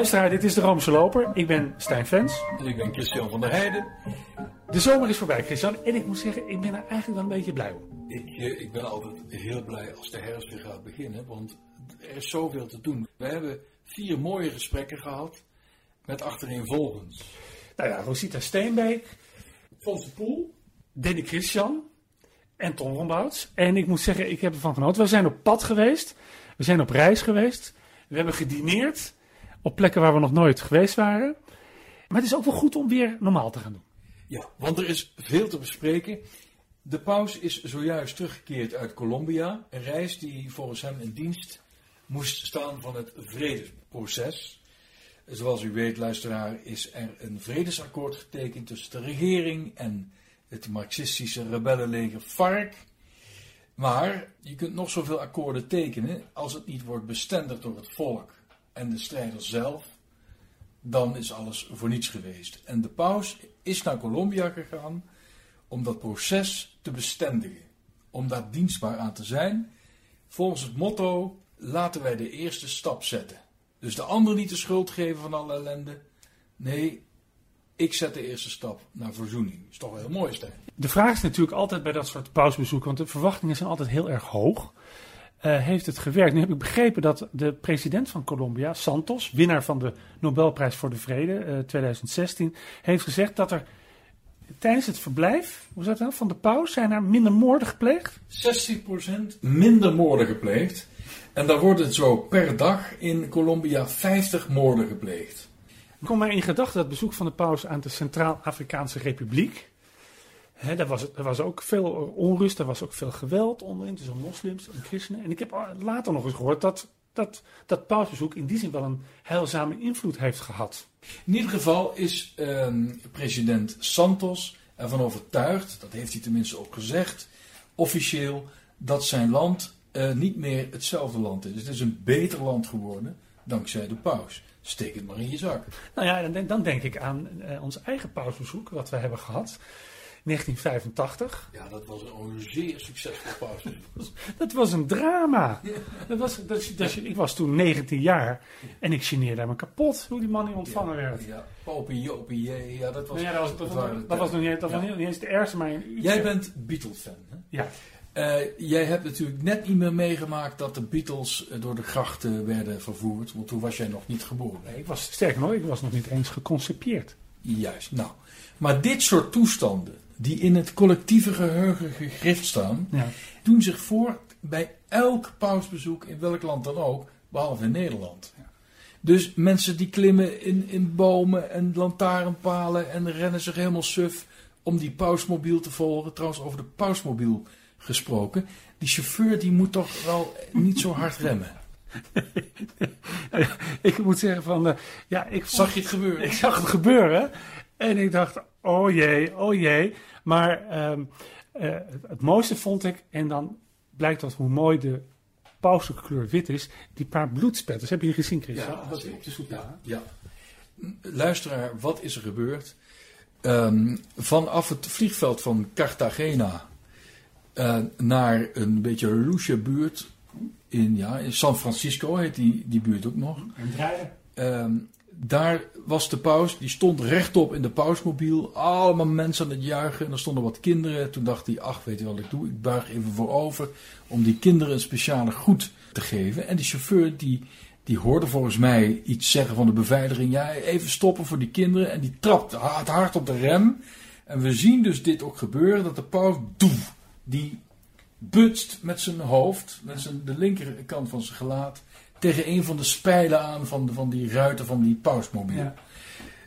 Luisteraar, dit is de Roomse Loper. Ik ben Stijn Fens. En ik ben Christian van der Heijden. De zomer is voorbij, Christian. En ik moet zeggen, ik ben er eigenlijk wel een beetje blij om. Ik, eh, ik ben altijd heel blij als de herfst weer gaat beginnen, want er is zoveel te doen. We hebben vier mooie gesprekken gehad met achtereenvolgens. Nou ja, Rosita Steenbeek, Fons de Poel, Danny Christian en Tom Rombouts. En ik moet zeggen, ik heb ervan genoten. We zijn op pad geweest. We zijn op reis geweest. We hebben gedineerd op plekken waar we nog nooit geweest waren. Maar het is ook wel goed om weer normaal te gaan doen. Ja, want er is veel te bespreken. De paus is zojuist teruggekeerd uit Colombia. Een reis die volgens hem in dienst moest staan van het vredesproces. Zoals u weet, luisteraar, is er een vredesakkoord getekend tussen de regering en het marxistische rebellenleger FARC. Maar je kunt nog zoveel akkoorden tekenen als het niet wordt bestendigd door het volk en de strijders zelf, dan is alles voor niets geweest. En de paus is naar Colombia gegaan om dat proces te bestendigen, om daar dienstbaar aan te zijn, volgens het motto: laten wij de eerste stap zetten. Dus de ander niet de schuld geven van alle ellende. Nee, ik zet de eerste stap naar verzoening. Is toch wel heel mooi, Stijn. De vraag is natuurlijk altijd bij dat soort pausbezoeken, want de verwachtingen zijn altijd heel erg hoog. Uh, heeft het gewerkt? Nu heb ik begrepen dat de president van Colombia, Santos, winnaar van de Nobelprijs voor de Vrede uh, 2016, heeft gezegd dat er tijdens het verblijf, hoe zat dat nou, van de paus, zijn er minder moorden gepleegd? 60% minder moorden gepleegd. En dan worden zo per dag in Colombia 50 moorden gepleegd. Kom maar in gedachten dat bezoek van de paus aan de Centraal-Afrikaanse Republiek. Daar, was, er was ook veel onrust, er was ook veel geweld onderin tussen moslims en christenen. En ik heb later nog eens gehoord dat dat, dat pausbezoek in die zin wel een heilzame invloed heeft gehad. In ieder geval is eh, president Santos ervan overtuigd, dat heeft hij tenminste ook gezegd, officieel, dat zijn land uh, niet meer hetzelfde land is. Het is een beter land geworden dankzij de paus. Steek het maar in je zak. Nou ja, dan, dan denk ik aan uh, ons eigen pausbezoek, wat we hebben gehad. 1985. Ja, dat was een zeer succesvol pausbezoek. dat was een drama. Ja. Dat was, dat, dat, ik was toen 19 jaar en ik geneerde me kapot hoe die man niet ontvangen ja, werd. Ja, popie, jopie, ja, dat was... Ja, dat was, dat, dat, dat was nog niet, dat was niet eens de eerste, maar... Jij bent Beatles-fan, hè? Ja. Uh, jij hebt natuurlijk net niet meer meegemaakt dat de Beatles door de grachten werden vervoerd. Want toen was jij nog niet geboren. Nee, ik was, sterker nog, ik was nog niet eens geconcepteerd. Juist, nou. Maar dit soort toestanden, die in het collectieve geheugen gegrift staan, ja. doen zich voor bij elk pausbezoek in welk land dan ook, behalve in Nederland. Ja. Dus mensen die klimmen in, in bomen en lantaarnpalen en rennen zich helemaal suf om die pausmobiel te volgen. Trouwens, over de pausmobiel gesproken. Die chauffeur die moet toch wel niet zo hard remmen. ik moet zeggen van, uh, ja, ik zag je het gebeuren. Ik zag het gebeuren en ik dacht, oh jee, oh jee. Maar um, uh, het mooiste vond ik, en dan blijkt dat hoe mooi de pauselijke kleur wit is, die paar bloedspetters. Heb je die gezien, Chris? Ja, dat is op de zoek ja, ja. Luisteraar, wat is er gebeurd? Um, vanaf het vliegveld van Cartagena uh, naar een beetje loesje buurt in, ja, in San Francisco heet die, die buurt ook nog. Um, daar was de paus, die stond rechtop in de pausmobiel. Allemaal mensen aan het juichen. En er stonden wat kinderen. Toen dacht hij, ach, weet je wat ik doe? Ik buig even voorover om die kinderen een speciale groet te geven. En die chauffeur, die, die hoorde volgens mij iets zeggen van de beveiliging. Ja, even stoppen voor die kinderen. En die trapt hard, hard op de rem. En we zien dus dit ook gebeuren, dat de paus, doef, die butst met zijn hoofd, met zijn, de linkerkant van zijn gelaat, tegen een van de spijlen aan van, de, van die ruiten van die pausmobiel. Ja,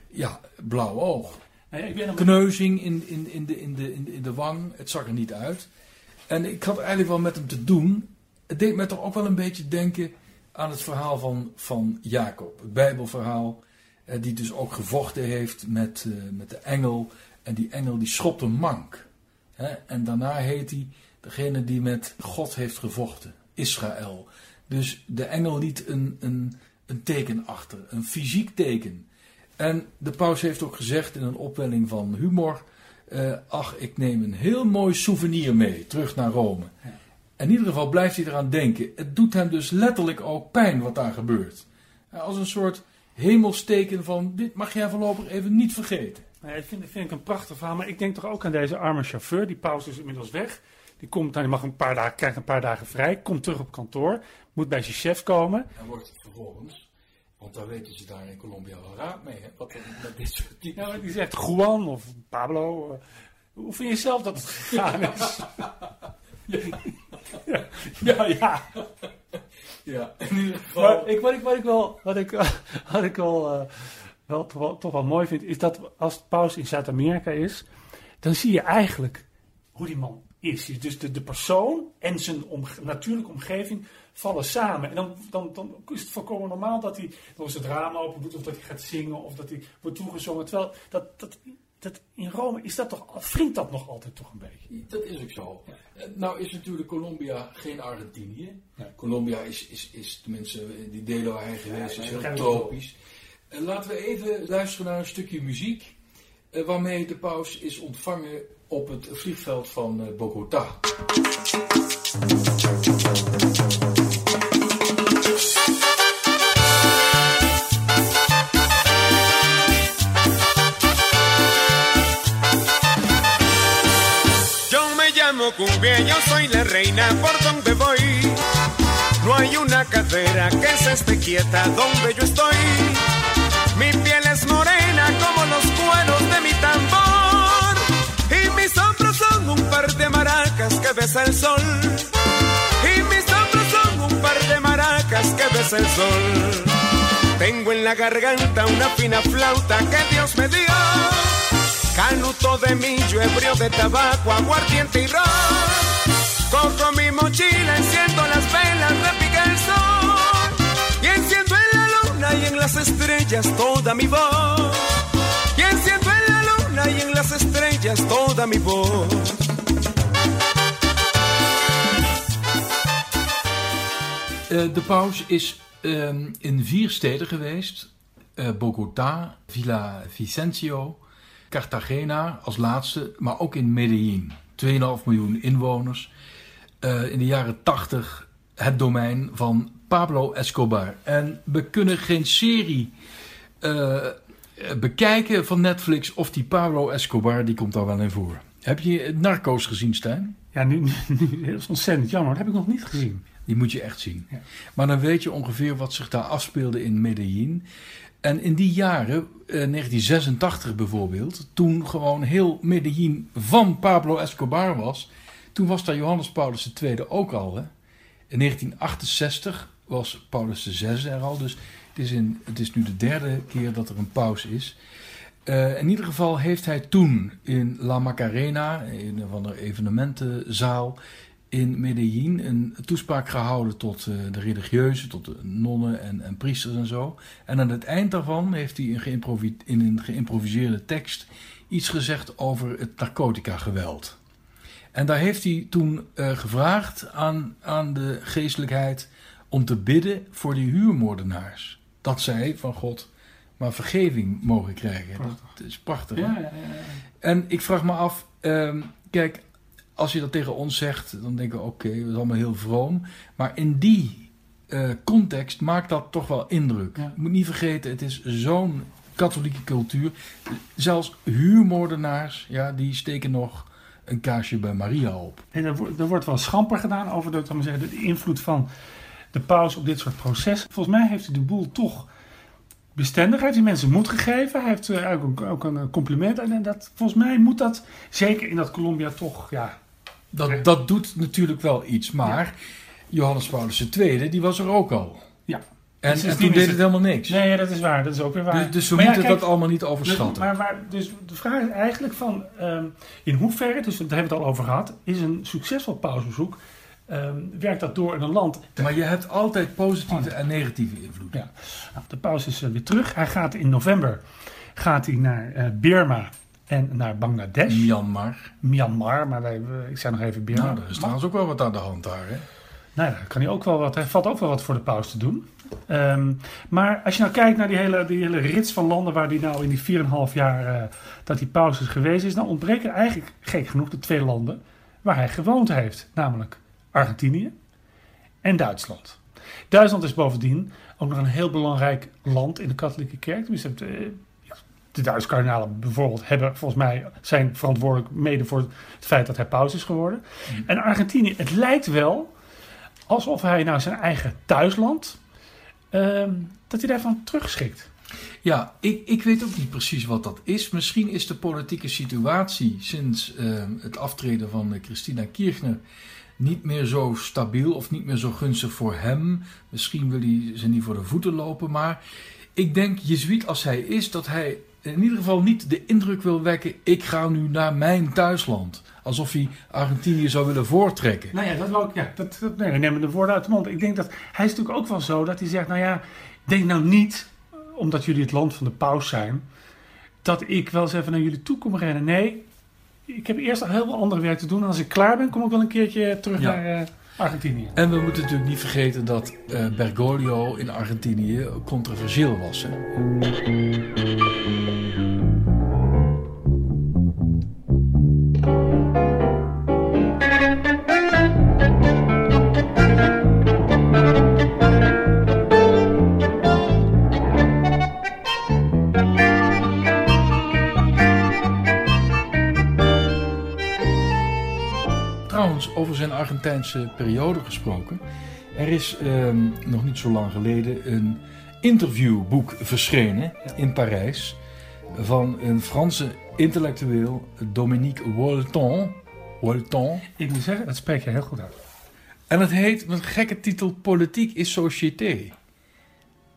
ja blauw oog. Nee, ik ben. Kneuzing in, in, in, de, in, de, in, de, in de wang, het zag er niet uit. En ik had eigenlijk wel met hem te doen. Het deed me toch ook wel een beetje denken aan het verhaal van, van Jacob. Het Bijbelverhaal, eh, die dus ook gevochten heeft met, uh, met de engel. En die engel die schopt een mank. Hè? En daarna heet hij degene die met God heeft gevochten, Israël. Dus de engel liet een, een, een teken achter, een fysiek teken. En de paus heeft ook gezegd in een opwelling van humor: uh, Ach, ik neem een heel mooi souvenir mee, terug naar Rome. Ja. In ieder geval blijft hij eraan denken. Het doet hem dus letterlijk ook pijn wat daar gebeurt. Als een soort hemelsteken van dit mag jij voorlopig even niet vergeten. Nee, dat vind, vind ik een prachtig verhaal. Maar ik denk toch ook aan deze arme chauffeur. Die pauze is inmiddels weg. Die, komt, nou, die mag een paar dagen, krijgt een paar dagen vrij. Komt terug op kantoor. Moet bij zijn chef komen. En wordt vervolgens, want daar weten ze daar in Colombia wel raad mee. Hè? Wat met dit soort dingen. Ja, die zegt Juan of Pablo. eh, hoe vind je zelf dat het gegaan is? ja, ja, ja. Ja, in ieder geval. Maar ik, wat, ik, wat ik wel, wat ik, wat ik wel, eh, wel, toch wel, toch wel mooi vind, is dat als de paus in Zuid-Amerika is, dan zie je eigenlijk hoe die man is. Dus de, de persoon en zijn omge- natuurlijke omgeving vallen samen. En dan, dan, dan is het volkomen normaal dat hij eens het raam open doet, of dat hij gaat zingen, of dat hij wordt toegezongen. Terwijl dat, dat, dat in Rome is dat toch, wringt dat nog altijd toch een beetje. Dat is ook zo. Eh, Nou is natuurlijk Colombia geen Argentinië. Nee. Colombia is, is, is tenminste, eh, die delen waar hij geweest is, heel tropisch. Eh, laten we even luisteren naar een stukje muziek. Eh, waarmee de paus is ontvangen op het vliegveld van eh, Bogota. Cumbia, yo soy la reina por donde voy. No hay una cadera que se esté quieta donde yo estoy. Mi piel es morena como los de mi tambor. Y mis hombros son un par de maracas que besa el sol. Y mis hombros son un par de maracas que besa el sol. Tengo en la garganta una fina flauta que Dios me dio. Canuto de millo, ebrio de tabaco, aguardiente y ron. Cojo mi mochila, enciendo las velas, repica el. Y enciendo en la luna y en las estrellas toda mi voz. Luna y en las estrellas toda mi voz. Eh, de paus is ehm, in vier steden geweest. Eh, Bogota, Villa Vicencio, Cartagena als laatste, maar ook in Medellin. 2,5 miljoen inwoners. Eh, in de jaren 80 het domein van Pablo Escobar. En we kunnen geen serie bekijken van Netflix of die Pablo Escobar, die komt daar wel in voor. Heb je Narcos gezien, Stijn? Ja, nu, nu dat is ontzettend jammer. Dat heb ik nog niet gezien. Die moet je echt zien. Ja. Maar dan weet je ongeveer wat zich daar afspeelde in Medellin. En in die jaren, eh, 1986 bijvoorbeeld, toen gewoon heel Medellin van Pablo Escobar was, toen was daar Johannes Paulus II ook al. Hè? In 1968 was Paulus VI er al, dus het is, in, het is nu de derde keer dat er een paus is. Eh, in ieder geval heeft hij toen in La Macarena, in een van de evenementenzaal in Medellin, een toespraak gehouden tot eh, de religieuzen, tot de nonnen en, en priesters en zo. En aan het eind daarvan heeft hij in, een geïmproviseerde tekst iets gezegd over het narcotica-geweld. En daar heeft hij toen eh, gevraagd aan, aan de geestelijkheid om te bidden voor die huurmoordenaars. Dat zij van God maar vergeving mogen krijgen. Prachtig. Dat is prachtig. Ja, ja, ja. En ik vraag me af, ehm, kijk, als je dat tegen ons zegt, dan denken we oké, dat is allemaal heel vroom. Maar in die eh, context maakt dat toch wel indruk. Je moet niet vergeten, het is zo'n katholieke cultuur. Zelfs huurmoordenaars, ja, die steken nog een kaarsje bij Maria op. En er, wordt- er wordt wel schamper gedaan over de, zeggen, de invloed van de paus op dit soort processen. Volgens mij heeft hij de boel toch bestendig. Hij heeft die mensen moed gegeven. Hij heeft eh, ook, een- ook een compliment. En dat, volgens mij moet dat, zeker in dat Colombia, toch, ja... Dat, dat doet natuurlijk wel iets, maar Johannes Paulus II, die was er ook al. ja. En, Dus en toen deed het- het helemaal niks. Nee, dat is waar. Dat is ook weer waar. Dus, dus we Maar ja, moeten kijk, dat allemaal niet Dus, overschatten. maar waar, dus de vraag is eigenlijk van ehm, in hoeverre, dus daar hebben we het al over gehad, is een succesvol pausbezoek, ehm, werkt dat door in een land? Maar je hebt altijd positieve en negatieve invloed. Ja. Nou, de paus is eh, weer terug. Hij gaat in november gaat hij naar eh, Birma en naar Bangladesh, Myanmar. Myanmar, maar wij, ik zei nog even Birma. Nou, er is Maar- trouwens ook wel wat aan de hand daar. Hè? Nou ja, kan hij ook wel wat. Er valt ook wel wat voor de paus te doen. Ehm, maar als je nou kijkt naar die hele, die hele rits van landen waar die nou in die 4,5 jaar eh, dat die paus is geweest is, dan ontbreken eigenlijk gek genoeg de twee landen waar hij gewoond heeft, namelijk Argentinië en Duitsland. Duitsland is bovendien ook nog een heel belangrijk land in de katholieke kerk. Tenminste, de, de Duitse kardinalen bijvoorbeeld hebben volgens mij zijn verantwoordelijk mede voor het feit dat hij paus is geworden. Mm. En Argentinië, het lijkt wel alsof hij nou zijn eigen thuisland, ehm, dat hij daarvan terugschikt. Ja, ik, ik weet ook niet precies wat dat is. Misschien is de politieke situatie sinds eh, het aftreden van eh, Christina Kirchner niet meer zo stabiel of niet meer zo gunstig voor hem. Misschien wil hij ze niet voor de voeten lopen, maar ik denk, Jezuïet als hij is, dat hij in ieder geval niet de indruk wil wekken: ik ga nu naar mijn thuisland. Alsof hij Argentinië zou willen voortrekken. Nou ja, dat wou ik. Ja, dat, nee, nemen de woorden uit de mond. Ik denk dat hij is natuurlijk ook wel zo dat hij zegt: Nou ja, denk nou niet, omdat jullie het land van de paus zijn, dat ik wel eens even naar jullie toe kom rennen. Nee, ik heb eerst heel veel andere werk te doen. En als ik klaar ben, kom ik wel een keertje terug Ja. naar eh, Argentinië. En we moeten natuurlijk niet vergeten dat eh, Bergoglio in Argentinië controversieel was. Hè? Over zijn Argentijnse periode gesproken. Er is ehm, nog niet zo lang geleden een interviewboek verschenen in Parijs. Van een Franse intellectueel, Dominique Walton. Walton. Ik moet zeggen, dat spreek je heel goed uit. En het heet met een gekke titel Politiek is Société.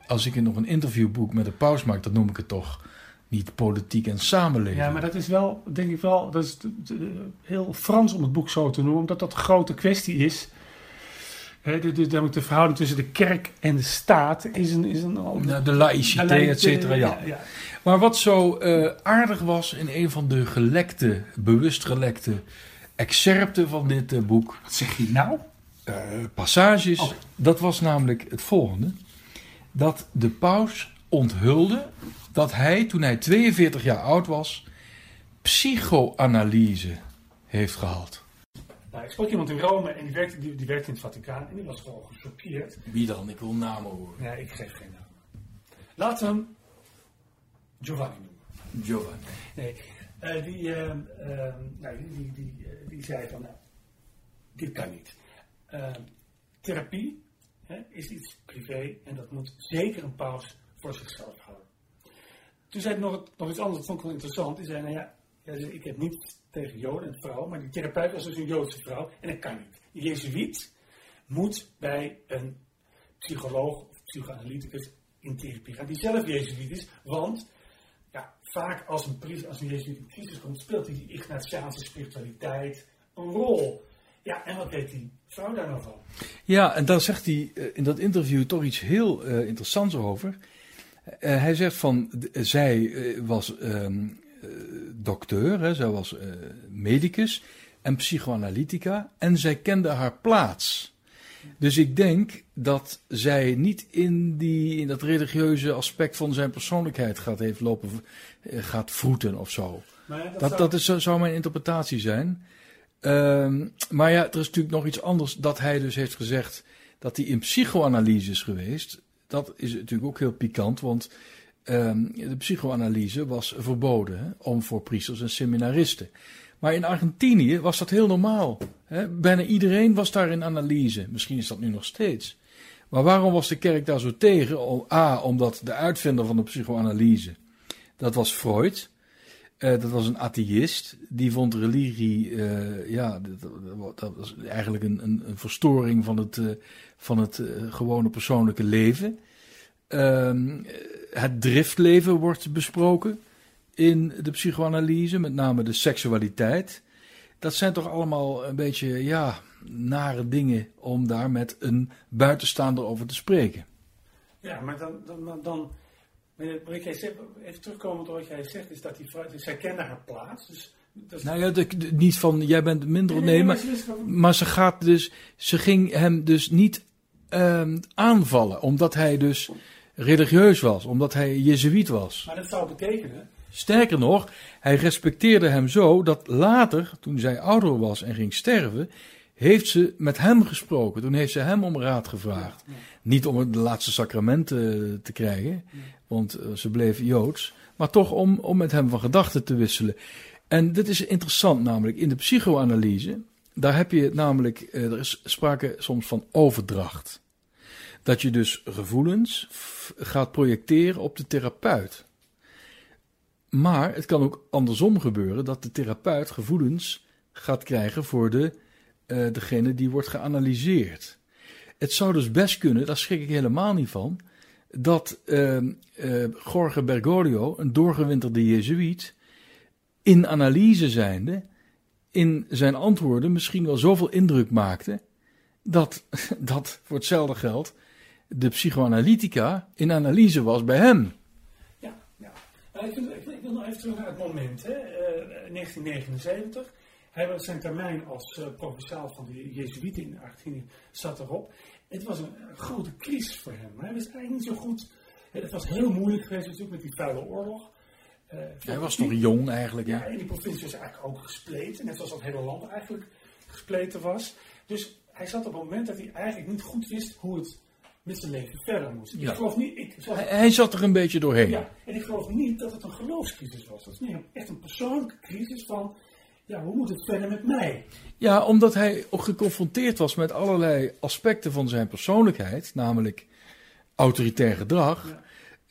Als ik nog een interviewboek met de paus maak, dan noem ik het toch niet politiek en samenleving. Ja, maar dat is wel, denk ik wel, dat is de- de- heel Frans om het boek zo te noemen, omdat dat een grote kwestie is. Hè, de, de, de, de verhouding tussen de kerk en de staat is een. Is een Nou, de laïcité, et cetera, ja. ja. Maar wat zo eh, aardig was in een van de gelekte, bewust gelekte excerpten van dit eh, boek, Wat zeg je nou? eh, passages, Oh. dat was namelijk het volgende. Dat de paus onthulde dat hij, toen hij 42 jaar oud was, psychoanalyse heeft gehad. Nou, ik sprak iemand in Rome en die werkte, die, die werkte in het Vaticaan en die was gewoon gechoqueerd. Wie dan? Ik wil namen horen. Nee, ik geef geen naam. Laten we hem Giovanni noemen. Giovanni. Nee, eh, die, ehm, ehm, nou, die, die, die, eh, die zei van, nou, dit kan niet. Ehm, therapie hè, is iets privé en dat moet zeker een paus voor zichzelf houden. Toen zei hij nog, nog iets anders, dat vond ik wel interessant. Die zei, nou ja, ik heb niets tegen Joden en vrouwen, maar die therapeut was dus een Joodse vrouw en dat kan niet. Jezuïet moet bij een psycholoog of psychoanalyticus in therapie gaan, die zelf Jezuïet is, want ja, vaak als een, priester, als een Jezuïet in crisis komt, speelt die Ignatiaanse spiritualiteit een rol. Ja, en wat weet die vrouw daar nou van? Ja, en daar zegt hij eh, in dat interview toch iets heel eh, interessants over. Eh, hij zegt van, zij eh, was eh, dokter, hè, zij was medicus en psychoanalytica en zij kende haar plaats. Dus ik denk dat zij niet in, die, in dat religieuze aspect van zijn persoonlijkheid gaat, heeft lopen, gaat vroeten of zo. Maar dat, Dat, zou- dat is, zo- zou mijn interpretatie zijn. Ehm, maar ja, er is natuurlijk nog iets anders dat hij dus heeft gezegd dat hij in psychoanalyse is geweest. Dat is natuurlijk ook heel pikant, want ehm, de psychoanalyse was verboden hè, om voor priesters en seminaristen. Maar in Argentinië was dat heel normaal. Hè. Bijna iedereen was daar in analyse. Misschien is dat nu nog steeds. Maar waarom was de kerk daar zo tegen? A, omdat de uitvinder van de psychoanalyse, dat was Freud. Eh, dat was een atheïst. Die vond religie, eh, ja, dat, dat- was eigenlijk een, een, een verstoring van het, eh, van het gewone persoonlijke leven. Ehm, het driftleven wordt besproken in de psychoanalyse, met name de seksualiteit. Dat zijn toch allemaal een beetje, ja, nare dingen om daar met een buitenstaander over te spreken. Ja, maar dan, dan, dan, meneer, wat jij zegt, even terugkomend op wat jij zegt, is dat die vrouw, dus zij kende haar plaats. Dus, dat is, Nou ja, de- de- niet van jij bent minder, Nee, nee, nee, maar, maar ze maar gaat dus, ze ging hem dus niet ehm, aanvallen, omdat hij dus religieus was, omdat hij jezuïet was. maar dat zou betekenen, Sterker nog, hij respecteerde hem zo dat later, toen zij ouder was en ging sterven, heeft ze met hem gesproken. Toen heeft ze hem om raad gevraagd. Niet om de laatste sacramenten te krijgen, want eh, ze bleef joods. Maar toch om, om met hem van gedachten te wisselen. En dit is interessant namelijk. In de psychoanalyse, daar heb je namelijk, eh, er is sprake soms van overdracht. Dat je dus gevoelens gaat projecteren op de therapeut. Maar het kan ook andersom gebeuren dat de therapeut gevoelens gaat krijgen voor de, uh, degene die wordt geanalyseerd. Het zou dus best kunnen, daar schrik ik helemaal niet van, dat uh, uh, Jorge Bergoglio, een doorgewinterde Jezuïet, in analyse zijnde, in zijn antwoorden misschien wel zoveel indruk maakte, dat, dat voor hetzelfde geld de psychoanalytica in analyse was bij hem. Ja, ja. Ik, wil, ik, wil nog even terug naar het moment, hè. 1979. Eh, Hij was zijn termijn als uh, provinciaal van de Jezuïeten in Argentinië zat erop. Het was een, grote crisis voor hem. Hij wist eigenlijk niet zo goed. Het was heel moeilijk geweest natuurlijk met die vuile oorlog. Uh, hij was nog jong eigenlijk. Ja, en die provincie was eigenlijk ook gespleten. Net zoals dat hele land eigenlijk gespleten was. Dus hij zat op het moment dat hij eigenlijk niet goed wist hoe het met zijn leven verder moest. Ja. Ik geloof niet, ik, hij, hij, zat er een beetje doorheen. Ja, en ik geloof niet dat het een geloofscrisis was. Dat is meer echt een persoonlijke crisis van, ja, hoe moet het verder met mij? Ja, omdat hij ook geconfronteerd was met allerlei aspecten van zijn persoonlijkheid, namelijk autoritair gedrag. Ja.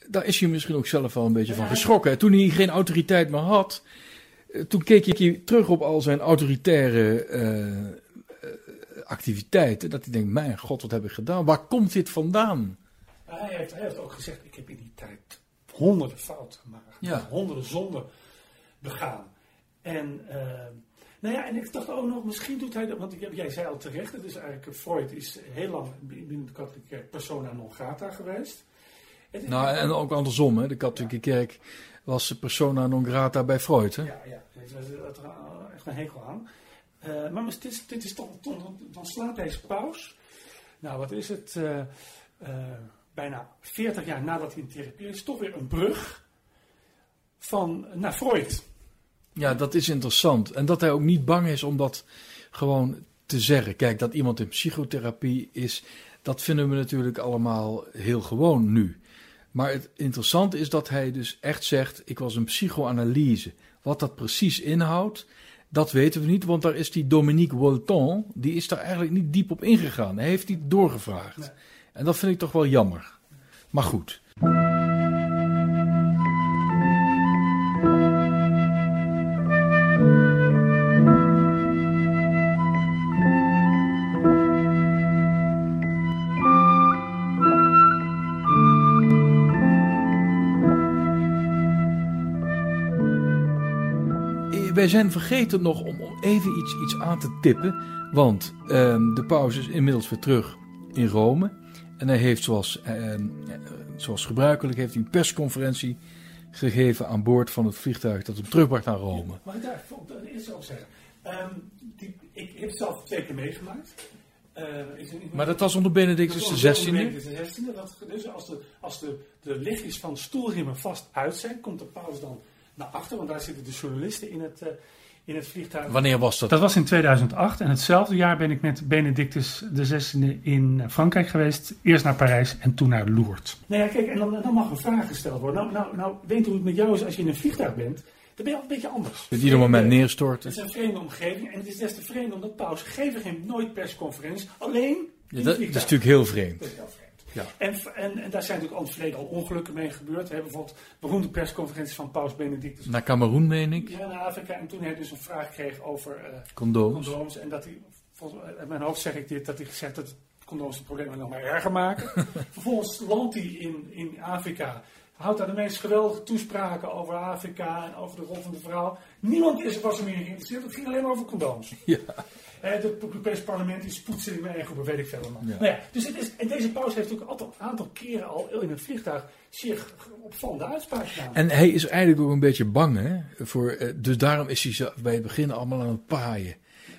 Daar is hij misschien ook zelf wel een beetje van geschrokken. Toen hij geen autoriteit meer had, eh, toen keek hij terug op al zijn autoritaire uh, activiteiten, dat hij denkt, mijn god, wat heb ik gedaan? Waar komt dit vandaan? Hij heeft, hij heeft ook gezegd, ik heb in die tijd honderden fouten gemaakt. Honderden zonden begaan. En, uh, nou ja, en ik dacht ook nog, misschien doet hij dat, want jij zei al terecht, het is eigenlijk, Freud is heel lang binnen de katholieke kerk persona non grata geweest. Nou, en ook andersom, hè. de katholieke kerk was persona non grata bij Freud. Hè? Ja, ja, hij had er echt een hekel aan. Uh, maar dit is, dit is toch, dan slaat deze paus, nou wat is het, uh, bijna 40 jaar nadat hij in therapie is, toch weer een brug van naar Freud. Ja, dat is interessant. En dat hij ook niet bang is om dat gewoon te zeggen. Kijk, dat iemand in psychotherapie is, dat vinden we natuurlijk allemaal heel gewoon nu. Maar het interessante is dat hij dus echt zegt: ik was een psychoanalyse. Wat dat precies inhoudt, dat weten we niet, want daar is die Dominique Walton, die is daar eigenlijk niet diep op ingegaan. Hij heeft niet doorgevraagd. En dat vind ik toch wel jammer. Maar goed. Wij zijn vergeten nog om even iets, iets aan te tippen. Want ehm, de paus is inmiddels weer terug in Rome. En hij heeft zoals, ehm, zoals gebruikelijk heeft hij een persconferentie gegeven aan boord van het vliegtuig dat hem terugbracht naar Rome. Ja, ik daar eerst ook zeggen? Um, die, ik heb het zelf twee keer meegemaakt. Uh, maar dat was onder Benedictus XVI? Benedictus XVI. Dus als de, als de, de lichtjes van stoelrimmen vast uit zijn, komt de paus dan naar achter, want daar zitten de journalisten in het, uh, in het vliegtuig. Wanneer was dat? Dat was in 2008 en hetzelfde jaar ben ik met Benedictus XVI in Frankrijk geweest. Eerst naar Parijs en toen naar Lourdes. Nou ja, kijk, en dan, dan mag een vraag gesteld worden. Nou, nou, nou, weet je hoe het met jou is als je in een vliegtuig bent? Dan ben je al een beetje anders. Op ieder moment neerstorten. Het is een vreemde omgeving en het is des te vreemd omdat paus geven geen nooit persconferenties, alleen ja, dat, dat, is natuurlijk heel vreemd. Dat is heel vreemd. Ja. En, en, en, daar zijn natuurlijk al in het verleden al ongelukken mee gebeurd. We hebben bijvoorbeeld beroemde persconferenties van Paus Benedictus. Naar Cameroen, meen ik? Ja, naar Afrika. En toen hij dus een vraag kreeg over uh, condooms. condooms. En dat hij, volgens in mijn hoofd zeg ik dit, dat hij gezegd dat condooms het probleem nog maar erger maken. Vervolgens landt hij in, in Afrika. Houdt daar de meest geweldige toespraken over Afrika en over de rol van de vrouw. Niemand is, was er meer geïnteresseerd. Het ging alleen maar over condooms. Ja. Het Europees parlement is poetsen in eigen weet ik. Maar. Ja. Nou ja, dus het is, en deze pauze heeft ook altijd een aantal keren al in het vliegtuig zich opvallende uitspraken gedaan. En hij is eigenlijk ook een beetje bang, hè? Voor, dus daarom is hij bij het begin allemaal aan het paaien.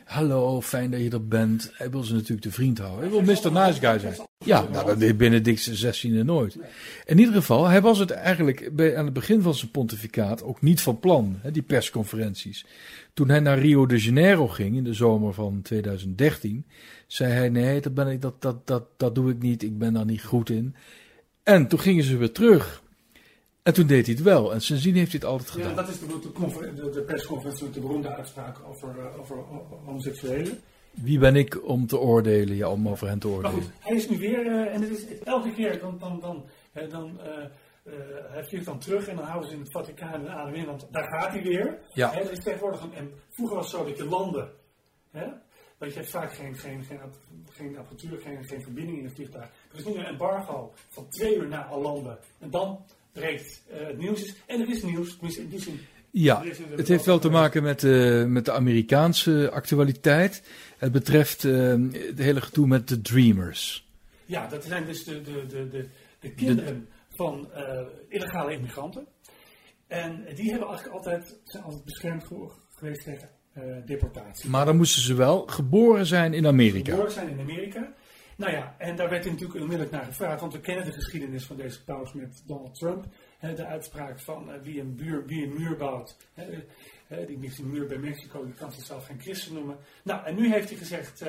Hallo, fijn dat je er bent. Hij wil ze natuurlijk de vriend houden. Hij wil Mr. Nice Guy zijn. Ja, nou, dat Benedict XVI nooit. In ieder geval, hij was het eigenlijk bij, aan het begin van zijn pontificaat ook niet van plan, hè, die persconferenties. Toen hij naar Rio de Janeiro ging in de zomer van 2013, zei hij: Nee, dat, ben ik, dat, dat, dat, dat doe ik niet, ik ben daar niet goed in. En toen gingen ze weer terug. En toen deed hij het wel. En sindsdien heeft hij het altijd gedaan. Ja, dat is de, de, de persconferentie met de beroemde uitspraak over, uh, over homoseksuelen. Wie ben ik om te oordelen, ja, om over hen te oordelen? Maar goed, hij is nu weer, uh, en het is elke keer, dan, dan, dan, uh, dan hij vliegt dan terug en dan houden ze in het Vaticaan een adem in, want daar gaat hij weer. Ja. Hè, dat is tegenwoordig een, en vroeger was het zo dat je landen, hè, dat je hebt vaak geen, geen, geen, geen apparatuur, geen, geen verbinding in het vliegtuig. Er is nu een embargo van twee uur na al landen. En dan breekt uh, het nieuws is. En er is nieuws, tenminste in die zin. Ja, het heeft wel te maken met, uh, met de Amerikaanse actualiteit. Het betreft uh, het hele gedoe met de Dreamers. Ja, dat zijn dus de, de, de, de, de kinderen de, van illegale immigranten. En die hebben eigenlijk altijd, zijn altijd beschermd geweest tegen deportatie. Maar dan moesten ze wel geboren zijn in Amerika. Geboren zijn in Amerika. Nou ja, en daar werd natuurlijk onmiddellijk naar gevraagd, want we kennen de geschiedenis van deze paus met Donald Trump. Hè, de uitspraak van uh, wie, een buur, wie een muur bouwt, hè, uh, die die muur bij Mexico, die kan zichzelf geen christen noemen. Nou, en nu heeft hij gezegd, uh,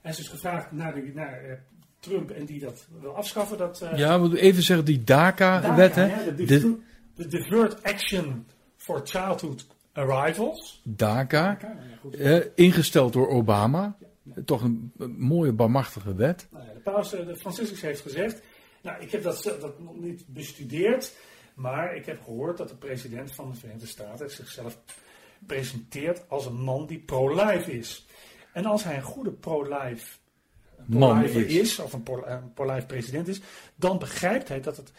hij is dus gevraagd naar, de, naar Trump en die dat wil afschaffen. Dat, ja, we even zeggen, die DACA-wet, hè? De, de, Action for Childhood Arrivals. DACA, DACA ja, ingesteld door Obama. Ja. Toch een, mooie, barmachtige wet. Nou ja, de paus, de Franciscus heeft gezegd, nou, ik heb dat, dat nog niet bestudeerd, maar ik heb gehoord dat de president van de Verenigde Staten zichzelf presenteert als een man die pro-life is. En als hij een goede pro-life man is. is, of een pro-life president is, dan begrijpt hij dat het,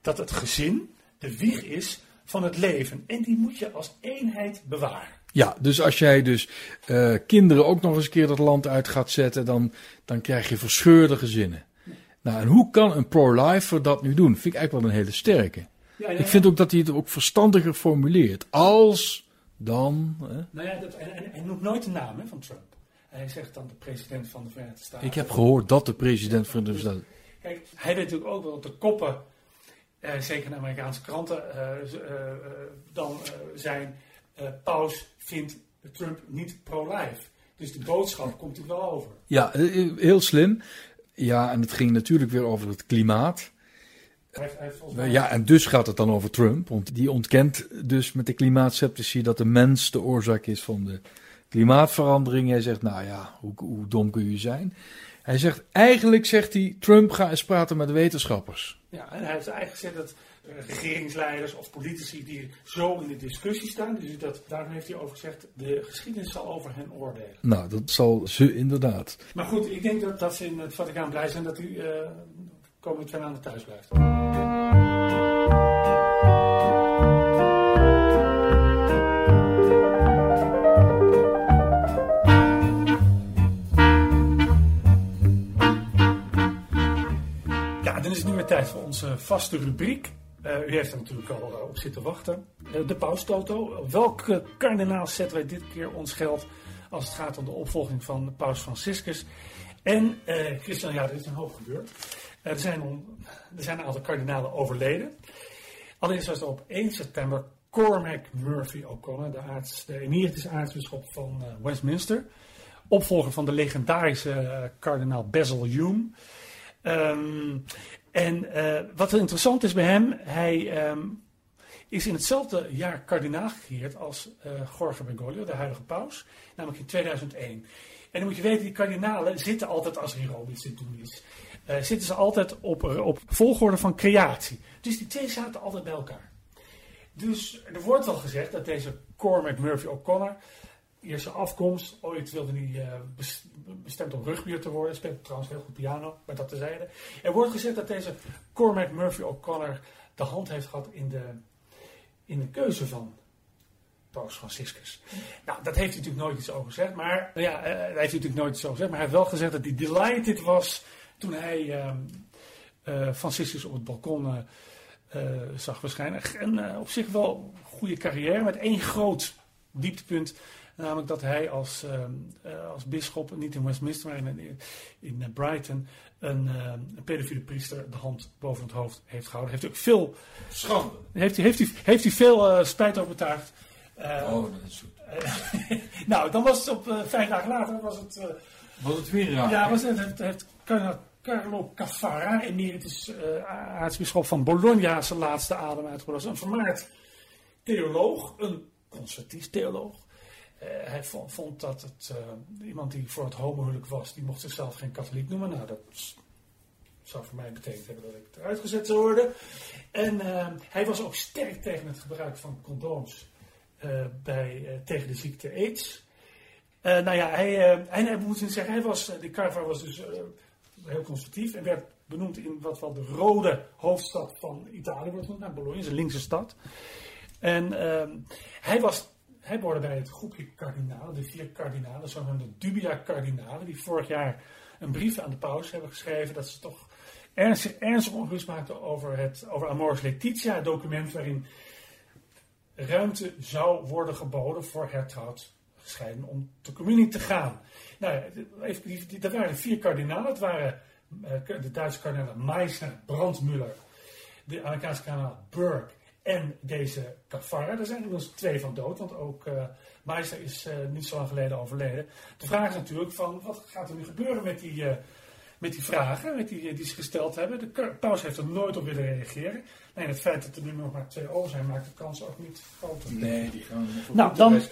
dat het gezin de wieg is van het leven. En die moet je als eenheid bewaren. Ja, dus als jij dus uh, kinderen ook nog eens een keer het land uit gaat zetten, dan, dan krijg je verscheurde gezinnen. Nou, en hoe kan een pro-lifer dat nu doen? Vind ik eigenlijk wel een hele sterke. Ja, ja, ik vind ook dat hij het ook verstandiger formuleert. Als, dan. Hè? Nou ja, dat, en, en, en noemt nooit de naam hè, van Trump. Hij zegt dan de president van de Verenigde Staten. Ik heb gehoord dat de president van de Verenigde Staten. Kijk, hij weet natuurlijk ook wel dat de koppen, eh, zeker in Amerikaanse kranten, uh, uh, dan zijn. Paus vindt Trump niet pro-life. Dus de boodschap komt natuurlijk wel over. Ja, heel slim. Ja, en het ging natuurlijk weer over het klimaat. Hij, hij mij... Ja, en dus gaat het dan over Trump. Want die ontkent dus met de klimaatceptici dat de mens de oorzaak is van de klimaatverandering. Hij zegt, nou ja, hoe, hoe dom kun je zijn? Hij zegt, eigenlijk zegt hij, Trump ga eens praten met wetenschappers. Ja, en hij heeft eigenlijk gezegd dat regeringsleiders of politici die zo in de discussie staan. Dus dat, daarom heeft hij over gezegd, de geschiedenis zal over hen oordelen. Nou, dat zal ze inderdaad. Maar goed, ik denk dat, dat ze in het Vaticaan blij zijn dat u uh, komende twee maanden thuis blijft. Tijd voor onze vaste rubriek. Uh, u heeft er natuurlijk al uh, op zitten wachten. Uh, de paustoto. Welke kardinaal zetten wij dit keer ons geld als het gaat om de opvolging van paus Franciscus? En Christian, ja, er is een hoop gebeurd. er, zijn er zijn een aantal kardinalen overleden. Allereerst was er op 1 september Cormac Murphy O'Connor, de, de emeritus aartsbisschop van Westminster. Opvolger van de legendarische kardinaal Basil Hume. Um, en uh, wat interessant is bij hem, hij um, is in hetzelfde jaar kardinaal gekeerd als uh, Jorge Bergoglio, de huidige paus, namelijk in 2001. En dan moet je weten, die kardinalen zitten altijd, als er in Rome iets te doen is, uh, zitten ze altijd op, op volgorde van creatie. Dus die twee zaten altijd bij elkaar. Dus er wordt wel gezegd dat deze Cormac Murphy O'Connor eerste afkomst. Ooit wilde hij uh, bestemd om rugbier te worden. Speelt trouwens heel goed piano, maar dat tezijde. Er wordt gezegd dat deze Cormac Murphy O'Connor de hand heeft gehad in de, in de keuze van Paus Franciscus. Nou, dat heeft hij natuurlijk nooit iets over gezegd. Maar, nou ja, uh, hij heeft natuurlijk nooit iets over gezegd. Maar hij heeft wel gezegd dat hij delighted was toen hij uh, Franciscus op het balkon zag waarschijnlijk. En op zich wel een goede carrière met één groot dieptepunt Namelijk dat hij als, uh, als bisschop, niet in Westminster, maar in, in Brighton, een, uh, een pedofiele priester de hand boven het hoofd heeft gehouden. Heeft ook veel. Schande. Heeft hij, heeft hij, heeft hij veel uh, spijt over betuigd. oh, dat is goed. nou, dan was het op vijf dagen later. Was het, was het weer raar? Ja, was het, heeft, heeft Carlo Caffarra, emeritus aartsbisschop van Bologna, zijn laatste adem uitgeblazen. Een vermaard theoloog, een conservatief theoloog. Uh, hij vond, vond, dat het, uh, iemand die voor het homohuwelijk was, die mocht zichzelf geen katholiek noemen. Nou, dat zou voor mij betekend hebben dat ik eruit gezet zou worden. En uh, hij was ook sterk tegen het gebruik van condooms bij, tegen de ziekte AIDS. nou ja, hij, en hij moet zeggen, hij was, de Carver was dus heel conservatief en werd benoemd in wat wel de rode hoofdstad van Italië wordt genoemd, nou, Bologna, is een linkse stad. En uh, hij, was, hij behoorde bij het groepje kardinalen, de vier kardinalen, zogenaamde dubia kardinalen, die vorig jaar een brief aan de paus hebben geschreven dat ze toch ernstig, ernstig ongerust maakten over het over Amoris Laetitia, document waarin ruimte zou worden geboden voor hertrouwd gescheiden om te communie te gaan. Nou, even, dat waren vier kardinalen. Het waren uh, de Duitse kardinalen Meissner, Brandmüller, de Amerikaanse kardinaal Burke en deze Caffarra. Er zijn inmiddels twee van dood, want ook uh, Meister is uh, niet zo lang geleden overleden. De vraag is natuurlijk van, wat gaat er nu gebeuren met die, uh, met die vragen met die, die ze gesteld hebben? De paus heeft er nooit op willen reageren. Nee, het feit dat er nu nog maar twee over zijn, maakt de kans ook niet groter. Nee, die gaan nou, dan, in.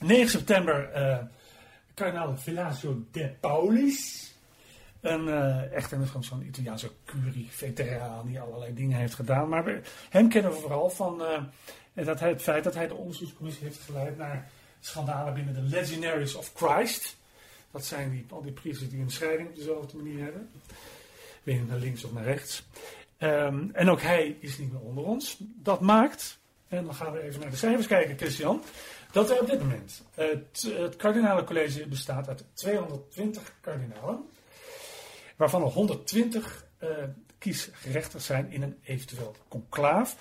9 september, uh, kardinaal Velasio de Paulis. Een, uh, echt een, zo'n Italiaanse curie-veteraan die allerlei dingen heeft gedaan. Maar hem kennen we vooral van uh, dat het feit dat hij de onderzoekscommissie heeft geleid naar schandalen binnen de Legionaries of Christ. Dat zijn die, al die priesters die een scheiding op dezelfde manier hebben. Niet naar links of naar rechts. Um, en ook hij is niet meer onder ons. Dat maakt, en dan gaan we even naar de cijfers kijken, Christian. Dat er op dit moment het, het kardinalencollege bestaat uit 220 kardinalen waarvan er 120 uh, kiesgerechtigd zijn in een eventueel conclaaf.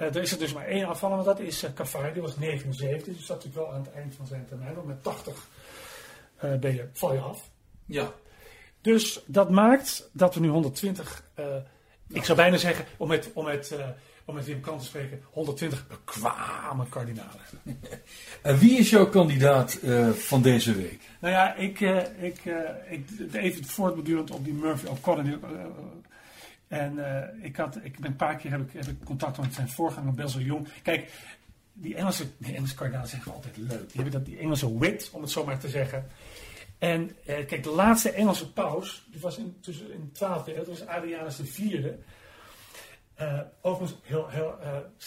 Uh, er is er dus maar één afvallen, maar dat is uh, Cafari, die was 79, dus dat natuurlijk wel aan het eind van zijn termijn. Want met 80 uh, ben je, val je af. Ja. Dus dat maakt dat we nu 120, ik zou bijna zeggen, om met, om met, om met Wim Kant te spreken, 120 bekwame kardinalen. en wie is jouw kandidaat van deze week? Nou ja, ik, uh, ik, uh, ik even voortbedurend op die Murphy O'Connor. En ik, had, ik ben een paar keer heb ik, heb ik contact met zijn voorganger Basil Jong. Kijk, die Engelse, die Engelse kardinalen zeggen altijd leuk. Die hebben dat, die Engelse wit, om het zo maar te zeggen. En kijk, de laatste Engelse paus, die was in, tussen, in 12 eeuw, dat was Adrianus IV. Overigens, heel, heel,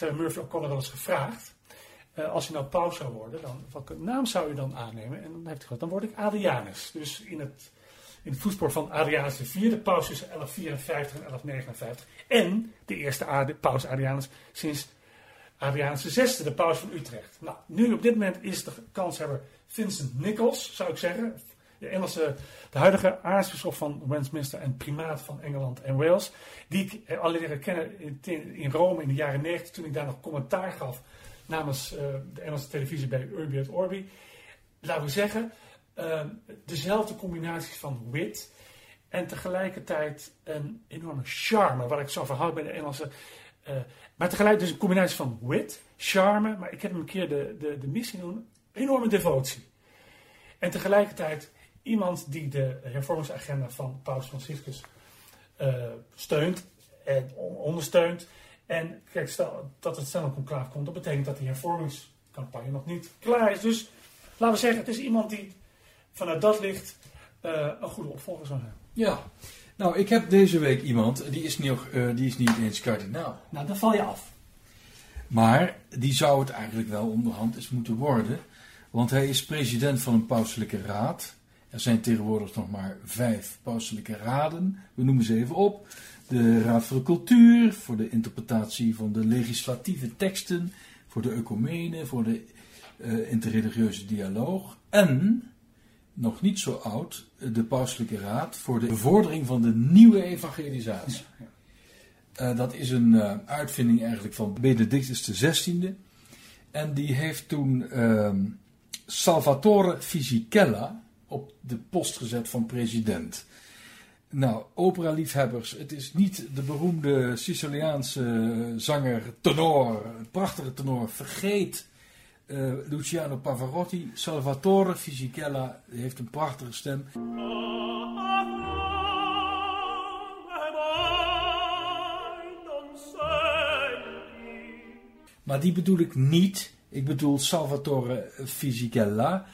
uh, Murphy O'Connor wel eens gevraagd. Uh, als je nou paus zou worden, dan, welke naam zou je dan aannemen? En dan heeft hij gezegd, dan word ik Adrianus. Dus in het, in het voetspoor van Adrianus IV, de paus tussen 1154 en 1159. En de eerste paus Adrianus sinds Adrianus VI, de paus van Utrecht. Nou, nu op dit moment is de kanshebber Vincent Nichols, zou ik zeggen. De, Engelse, de huidige aartsbisschop van Westminster en primaat van Engeland en Wales. Die ik al leren kennen in, Rome in de jaren 90, toen ik daar nog commentaar gaf namens uh, de Engelse televisie bij Urbi et Orbi. Laten we zeggen, uh, dezelfde combinaties van wit en tegelijkertijd een enorme charme, wat ik zo verhoud bij de Engelse. Maar tegelijk dus een combinatie van wit, charme, maar ik heb hem een keer de, de, de missie genoemd, enorme devotie. En tegelijkertijd iemand die de hervormingsagenda van Paus Franciscus steunt en ondersteunt. En kijk, stel dat het snel een klaar komt, dat betekent dat die hervormingscampagne nog niet klaar is. Dus laten we zeggen, het is iemand die vanuit dat licht uh, een goede opvolger zou hebben. Ja, nou, ik heb deze week iemand, die is, nog, uh, die is niet eens kardinaal. Nou, dan val je af. Maar die zou het eigenlijk wel onderhand eens moeten worden. Want hij is president van een pauselijke raad. Er zijn tegenwoordig nog maar vijf pauselijke raden. We noemen ze even op de Raad voor de Cultuur, voor de interpretatie van de legislatieve teksten, voor de ecumene, voor de uh, interreligieuze dialoog en, nog niet zo oud, de Pauselijke Raad voor de bevordering van de nieuwe evangelisatie. Uh, dat is een uh, uitvinding eigenlijk van Benedictus XVI. En die heeft toen ehm, Salvatore Fisichella op de post gezet van president. Nou, opera-liefhebbers, het is niet de beroemde Siciliaanse zanger, tenor, prachtige tenor. Vergeet uh, Luciano Pavarotti. Salvatore Fisichella heeft een prachtige stem. Maar die bedoel ik niet. Ik bedoel Salvatore Fisichella, eh,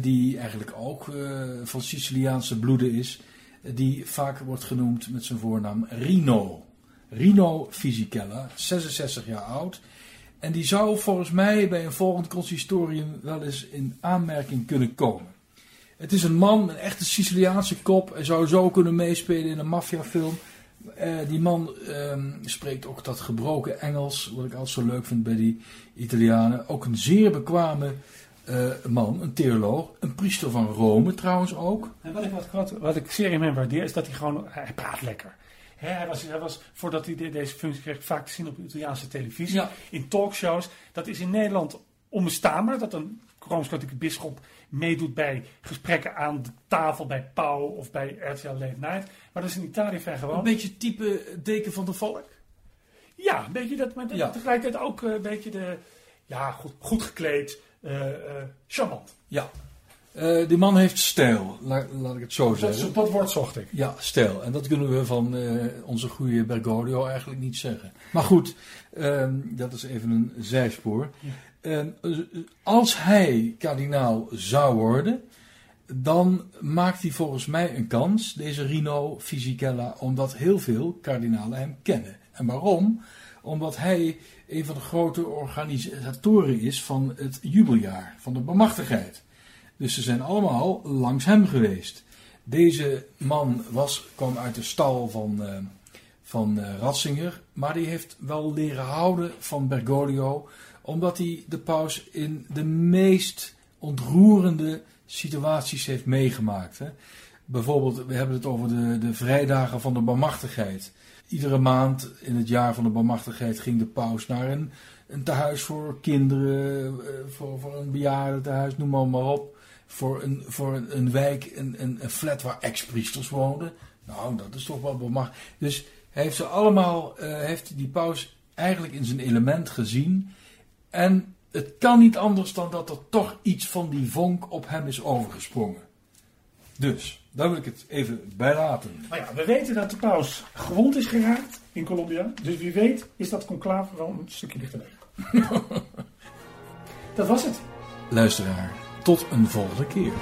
die eigenlijk ook eh, van Siciliaanse bloeden is, eh, die vaak wordt genoemd met zijn voornaam Rino. Rino Fisichella, 66 jaar oud. En die zou volgens mij bij een volgend consistorium wel eens in aanmerking kunnen komen. Het is een man, een echte Siciliaanse kop. Hij zou zo kunnen meespelen in een maffiafilm. Die man um, spreekt ook dat gebroken Engels, wat ik altijd zo leuk vind bij die Italianen. Ook een zeer bekwame uh, man, een theoloog, een priester van Rome trouwens ook. En wat ik, wat, wat ik zeer in hem waardeer is dat hij gewoon, hij praat lekker. hij, was, hij was, voordat hij deze functie kreeg, vaak te zien op Italiaanse televisie, ja. in talkshows. Dat is in Nederland onbestaanbaar, dat een Rooms-Katholieke bisschop meedoet bij gesprekken aan de tafel bij Pauw of bij RTL Late Night. Maar dat is in Italië vrij gewoon. Een beetje type deken van de volk? Ja, een beetje dat, maar ja. tegelijkertijd ook eh, een beetje de, ja, goed, goed gekleed, charmant. Ja. Uh, die man heeft stijl, laat, laat ik het zo zeggen. Dat, dat woord zocht ik. Ja, stijl. En dat kunnen we van onze goede Bergoglio eigenlijk niet zeggen. Maar goed, ehm, dat is even een zijspoor. Ja. En als hij kardinaal zou worden, dan maakt hij volgens mij een kans, deze Rino Fisichella, omdat heel veel kardinalen hem kennen. En waarom? Omdat hij een van de grote organisatoren is van het jubeljaar, van de bemachtigheid. Dus ze zijn allemaal langs hem geweest. Deze man was, kwam uit de stal van, uh, van uh, Ratzinger, maar die heeft wel leren houden van Bergoglio omdat hij de paus in de meest ontroerende situaties heeft meegemaakt. Hè. Bijvoorbeeld, we hebben het over de, de vrijdagen van de barmachtigheid. Iedere maand in het jaar van de barmachtigheid ging de paus naar een, een tehuis voor kinderen, eh, voor, voor een bejaardentehuis, noem maar, maar op. Voor een, voor een, een wijk, een, een, een flat waar ex-priesters woonden. Nou, dat is toch wel bemachtigd. Dus hij heeft ze allemaal, uh, heeft die paus eigenlijk in zijn element gezien. En het kan niet anders dan dat er toch iets van die vonk op hem is overgesprongen. Dus, daar wil ik het even bij laten. Maar ja, we weten dat de paus gewond is geraakt in Colombia. Dus wie weet is dat conclave wel een stukje dichterbij. dat was het. Luisteraar, tot een volgende keer.